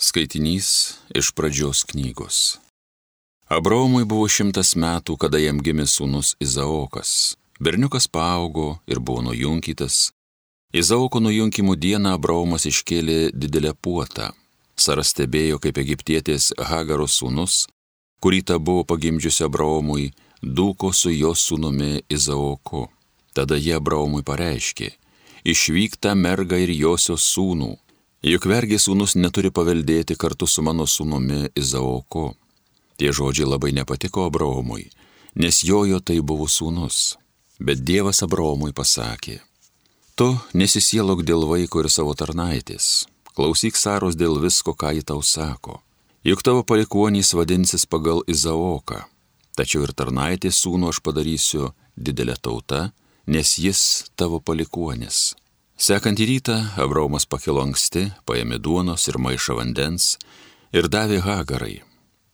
Skaitinys iš pradžios knygos. Abraomui buvo šimtas metų, kada jam gimė sūnus Izaokas. Berniukas paaugo ir buvo nujunkytas. Izaoko nujunkimų dieną Abraomas iškėlė didelę puotą. Sara stebėjo, kaip egiptietės Hagaro sūnus, kurį ta buvo pagimdžiusi Abraomui, dūko su jo sūnumi Izaoku. Tada jie Abraomui pareiškė, išvyk tą mergą ir josios sūnų Juk vergės sūnus neturi paveldėti kartu su mano sūnumi Izaoku. Tie žodžiai labai nepatiko Abraomui, nes jojo tai buvo sūnus. Bet Dievas Abraomui pasakė, tu nesisielok dėl vaiko ir savo tarnaitės, klausyk Saros dėl visko, ką ji tau sako. Juk tavo palikuonys vadinsis pagal Izaoką, tačiau ir tarnaitės sūnų aš padarysiu didelę tautą, nes jis tavo palikuonis. Sekantį rytą Abraomas pakilo anksti, paėmė duonos ir maišą vandens ir davė Hagarai.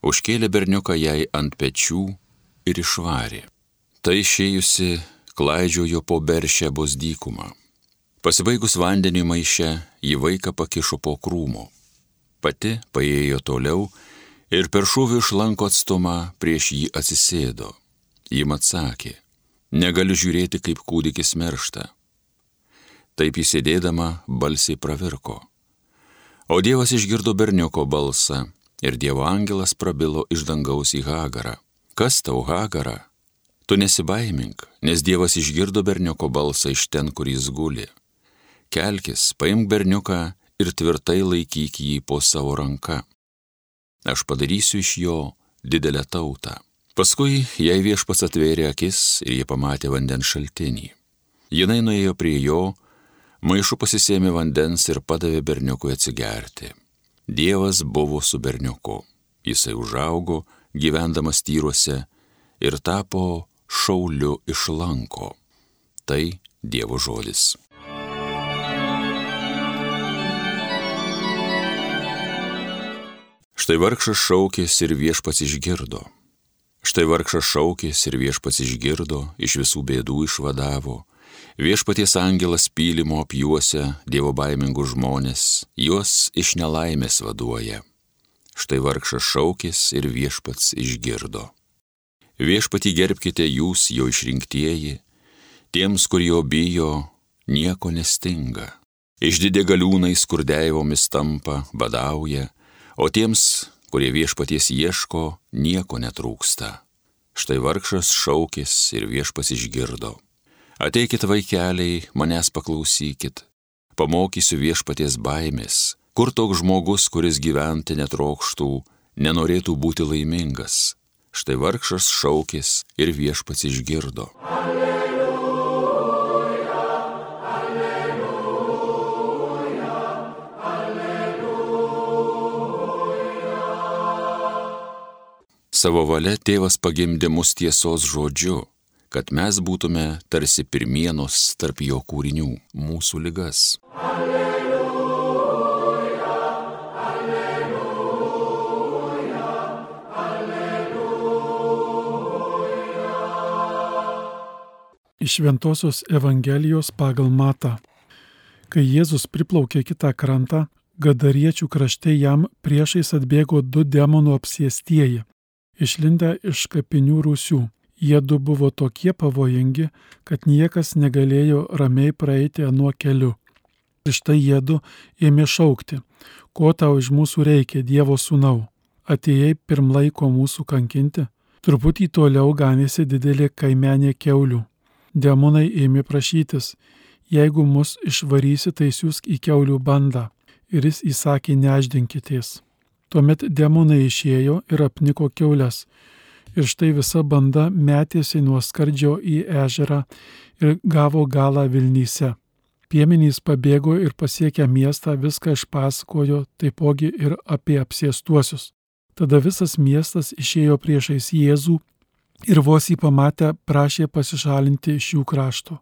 Užkėlė berniuką jai ant pečių ir išvarė. Tai išėjusi klaidžiojo po beršę bus dykumą. Pasibaigus vandeniu maiše, jį vaiką pakišo po krūmo. Pati paėjo toliau ir per šūvių išlanko atstumą prieš jį atsisėdo. Jim atsakė, negaliu žiūrėti, kaip kūdikis miršta Taip įsėdėdama balsiai pravirko. O Dievas išgirdo berniuko balsą ir Dievo angelas prabilo iš dangaus į Hagarą. Kas tau Hagara? Tu nesibaimink, nes Dievas išgirdo berniuko balsą iš ten, kur jis guli. Kelkis, paimk berniuką ir tvirtai laikyk jį po savo ranka. Aš padarysiu iš jo didelę tautą. Paskui jai viešpats atvėrė akis ir jie pamatė vandens šaltinį. Jinai nuėjo prie jo maišu pasisėmė vandens ir padavė berniukui atsigerti. Dievas buvo su berniuku. Jisai užaugo, gyvendamas tyruose ir tapo šauliu iš lanko. Tai Dievo žodis. Štai vargšas šaukės ir viešpats išgirdo. Štai vargšas šaukės ir viešpats išgirdo, iš visų bėdų išvadavo, Viešpaties angelas pylimo apjuosia Dievo baimingų žmonės, juos iš nelaimės vaduoja. Štai vargšas šaukės ir viešpats išgirdo. Viešpatį gerbkite jūs, jo išrinktieji, tiems, kur jo bijo, nieko nestinga. Išdidė galiūnai skurdeivomis tampa, badauja, o tiems, kurie viešpaties ieško, nieko netrūksta. Štai vargšas šaukės ir viešpas išgirdo. Ateikit vaikeliai, manęs paklausykit, pamokysiu viešpaties baimės, kur toks žmogus, kuris gyventi netrokštų, nenorėtų būti laimingas. Štai vargšas šaukės ir viešpats išgirdo. Alleluja. Savo valia tėvas pagimdė mus tiesos žodžiu kad mes būtume tarsi pirmienos tarp jo kūrinių mūsų ligas. Alleluja, alleluja, alleluja. Iš Ventosios Evangelijos pagal Mata. Kai Jėzus priplaukė kitą krantą, Gadariečių krašte jam priešais atbėgo du demonų apsėstieji, išlindę iš kapinių rūsių Jiedu buvo tokie pavojingi, kad niekas negalėjo ramiai praeiti nuo keliu. Ir štai jiedu ėmė šaukti, ko tau iš mūsų reikia, Dievo sūnau, atėjai pirm laiko mūsų kankinti. Truputį toliau ganėsi didelė kaimenė keulių. Demonai ėmė prašytis, jeigu mus išvarysi, tai siūsk į keulių bandą. Ir jis įsakė neždinkitės. Tuomet demonai išėjo ir apniko keulės ir štai visa banda metėsi nuo skardžio į ežerą ir gavo galą Vilnyse. Piemenys pabėgo ir pasiekę miestą viską išpasakojo taipogi ir apie apsėstuosius. Tada visas miestas išėjo priešais Jėzų ir vos jį pamatę prašė pasišalinti iš jų krašto.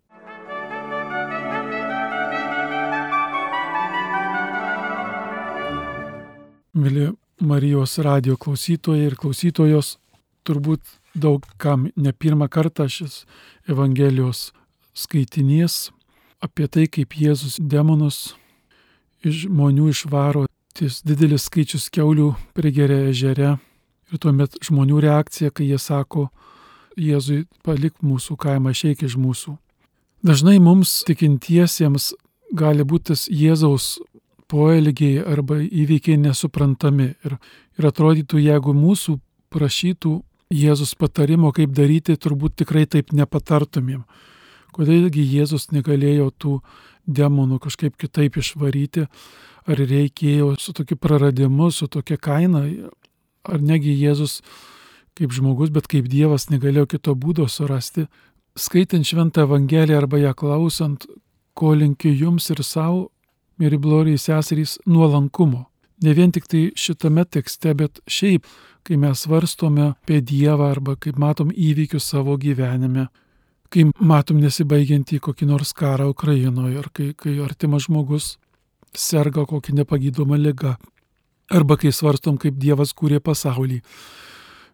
Mili Marijos radio klausytojai ir klausytojos, turbūt daug kam ne pirmą kartą šis Evangelijos skaitinys apie tai, kaip Jėzus demonus iš žmonių išvaro. ties didelis skaičius keulių prigeria ežere ir tuomet žmonių reakcija, kai jie sako, Jėzui palik mūsų kaimą, išeik iš mūsų. Dažnai mums tikintiesiems gali būti tas Jėzaus poelgiai arba įvykiai nesuprantami ir, ir atrodytų, jeigu mūsų prašytų Jėzus patarimo, kaip daryti, turbūt tikrai taip nepatartumėm. Kodėlgi Jėzus negalėjo tų demonų kažkaip kitaip išvaryti, ar reikėjo su tokiu praradimu, su tokia kaina, ar negi Jėzus kaip žmogus, bet kaip Dievas negalėjo kito būdo surasti. Skaitant šventą Evangeliją arba ją klausant, ko linkiu jums ir savo, mėly bloriai seserys, nuolankumo. Ne vien tik tai šitame tekste, bet šiaip, kai mes svarstome apie Dievą arba kaip matom įvykius savo gyvenime, kai matom nesibaigiantį kokį nors karą Ukrainoje, ar kai, kai artimas žmogus serga kokį nepagydomą ligą, arba kai svarstom, kaip Dievas kūrė pasaulį.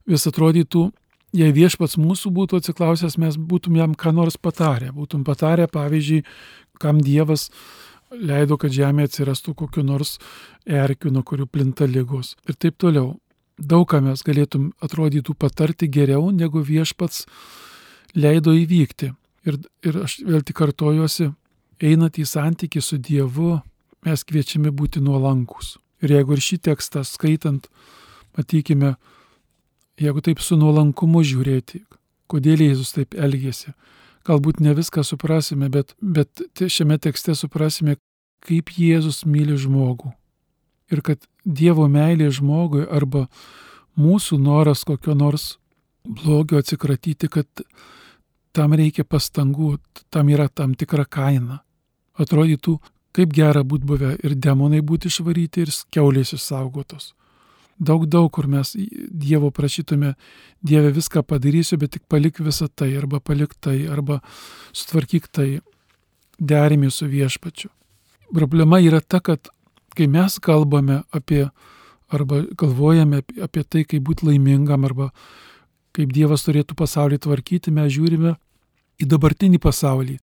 Vis atrodytų, jei viešpats mūsų būtų atsiklausęs, mes būtum jam ką nors patarę. Būtum patarę, pavyzdžiui, kam Dievas leido, kad žemėje atsirastų kokiu nors erkiu, nuo kurių plinta lygos. Ir taip toliau. Daug ką mes galėtum atrodytų patarti geriau, negu viešpats leido įvykti. Ir, ir aš vėl tik kartojuosi, einant į santyki su Dievu, mes kviečiami būti nuolankus. Ir jeigu ir šį tekstą skaitant, matykime, jeigu taip su nuolankumu žiūrėti, kodėl Jėzus taip elgėsi. Galbūt ne viską suprasime, bet, bet šiame tekste suprasime, kaip Jėzus myli žmogų. Ir kad Dievo meilė žmogui arba mūsų noras kokio nors blogio atsikratyti, kad tam reikia pastangų, tam yra tam tikra kaina. Atrodytų, kaip gera būtų buvę ir demonai būti išvaryti, ir keulės išsaugotos. Daug, daug, kur mes Dievo prašytume, Dieve viską padarysiu, bet tik palik visą tai, arba palik tai, arba sutvarkyk tai, derimi su viešpačiu. Problema yra ta, kad kai mes kalbame apie, arba galvojame apie tai, kaip būti laimingam, arba kaip Dievas turėtų pasaulį tvarkyti, mes žiūrime į dabartinį pasaulį.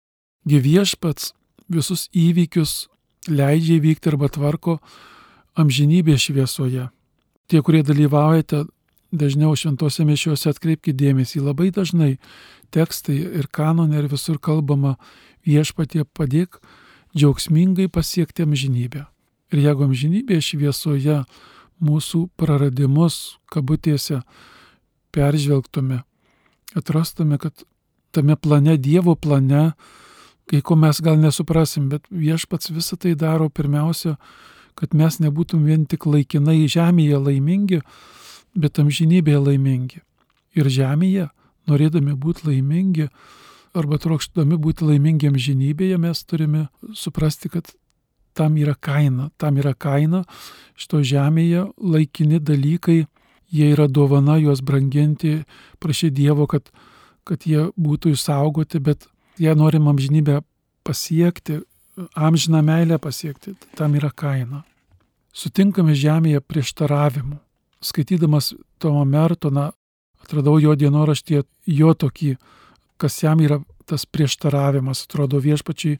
Gyviešpats visus įvykius leidžia įvykti arba tvarko amžinybės šviesoje. Tie, kurie dalyvaujate dažniau šventose mišiuose, atkreipkite dėmesį, labai dažnai tekstai ir kanonė ir visur kalbama viešpatie padėk džiaugsmingai pasiekti amžinybę. Ir jeigu amžinybėje šviesoje mūsų praradimus, kabutėse, peržvelgtume, atrastume, kad tame plane, Dievo plane, kai ko mes gal nesuprasim, bet viešpats visą tai daro pirmiausia, kad mes nebūtum vien tik laikinai žemėje laimingi, bet amžinybėje laimingi. Ir žemėje, norėdami būti laimingi arba trokštami būti laimingi amžinybėje, mes turime suprasti, kad tam yra kaina, tam yra kaina, šito žemėje laikini dalykai, jie yra dovana juos branginti, prašyti Dievo, kad, kad jie būtų išsaugoti, bet jei norim amžinybę pasiekti, amžiną meilę pasiekti, tam yra kaina. Sutinkame žemėje prieštaravimu. Skaitydamas Tomą Mertoną, atradau jo dienoraštyje jo tokį, kas jam yra tas prieštaravimas, atrodo viešpačiai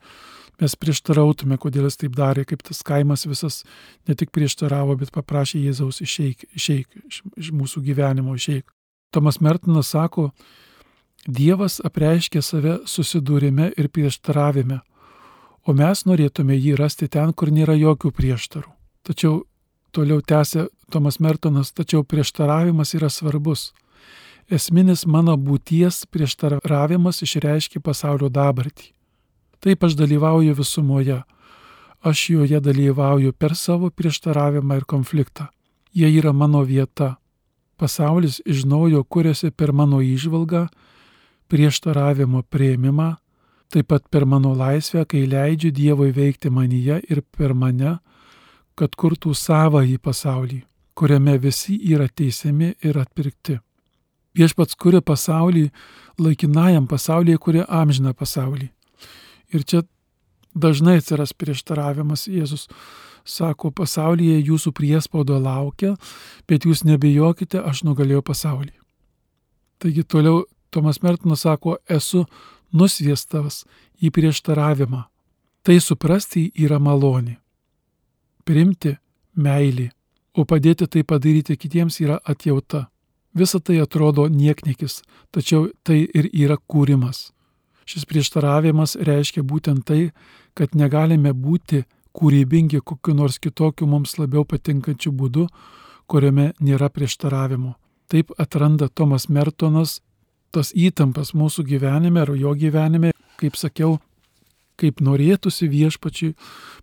mes prieštarautume, kodėl jis taip darė, kaip tas kaimas visas ne tik prieštaravo, bet paprašė Jėzaus išeik, išeik iš, iš mūsų gyvenimo, išeik. Tomas Mertinas sako, Dievas apreiškia save susidūrime ir prieštaravime, o mes norėtume jį rasti ten, kur nėra jokių prieštarų. Tačiau toliau tęsė Tomas Mertonas, tačiau prieštaravimas yra svarbus. Esminis mano būties prieštaravimas išreiškia pasaulio dabartį. Taip aš dalyvauju visumoje. Aš joje dalyvauju per savo prieštaravimą ir konfliktą. Jie yra mano vieta. Pasaulis iš naujo kuriasi per mano įžvalgą, prieštaravimo prieimimą, taip pat per mano laisvę, kai leidžiu Dievui veikti manyje ir per mane, kad kurtų savą į pasaulį, kuriame visi yra teisiami ir atpirkti. Viešpats kuria pasaulį, laikinajam pasaulyje kuria amžiną pasaulį. Ir čia dažnai atsiras prieštaravimas Jėzus. Sako, pasaulyje jūsų priespaudo laukia, bet jūs nebijokite, aš nugalėjau pasaulį. Taigi toliau Tomas Mertinas sako, esu nusviestas į prieštaravimą. Tai suprasti yra malonė. Primti meilė, o padėti tai padaryti kitiems yra atjauta. Visa tai atrodo nieknikis, tačiau tai ir yra kūrimas. Šis prieštaravimas reiškia būtent tai, kad negalime būti kūrybingi kokiu nors kitokiu mums labiau patinkančiu būdu, kuriame nėra prieštaravimo. Taip atranda Tomas Mertonas tas įtampas mūsų gyvenime ar jo gyvenime, kaip sakiau, kaip norėtųsi viešpačiui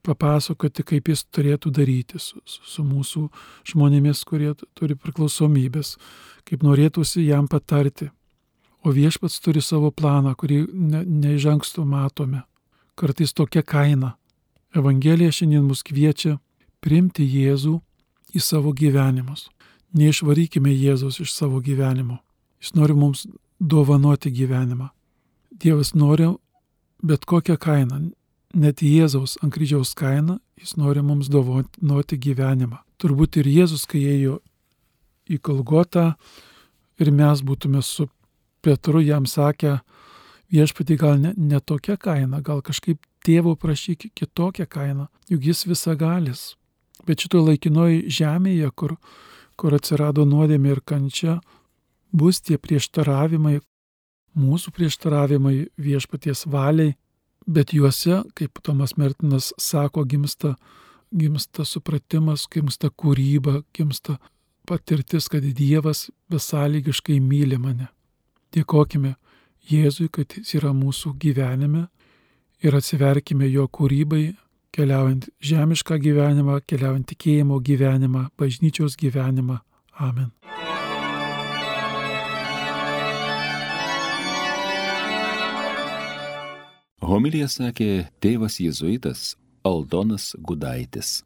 papasakoti, kaip jis turėtų daryti su, su, mūsų žmonėmis, kurie turi priklausomybės, kaip norėtųsi jam patarti. O viešpats turi savo planą, kurį ne, neižankstų matome. Kartais tokia kaina. Evangelija šiandien mus kviečia priimti Jėzų į savo gyvenimus. Neišvarykime Jėzus iš savo gyvenimo. Jis nori mums dovanoti gyvenimą. Dievas nori bet kokią kainą, net Jėzaus ant kryžiaus kainą, jis nori mums dovanoti gyvenimą. Turbūt ir Jėzus, kai ėjo į Kalgotą ir mes būtume su Petru jam sakę, viešpatį gal ne, ne tokia kaina, gal kažkaip tėvo prašyk kitokią kainą, juk jis visagalis. Bet šitoje laikinoje žemėje, kur, kur atsirado nuodėmė ir kančia, bus tie prieštaravimai, mūsų prieštaravimai viešpaties valiai, bet juose, kaip Tomas Mertinas sako, gimsta, gimsta supratimas, gimsta kūryba, gimsta patirtis, kad Dievas besąlygiškai myli mane. Dėkojime Jėzui, kad jis yra mūsų gyvenime ir atsiverkime jo kūrybai, keliaujant žemišką gyvenimą, keliaujant tikėjimo gyvenimą, bažnyčios gyvenimą. Amen. Homilija sakė tėvas jėzuitas Aldonas Gudaitis.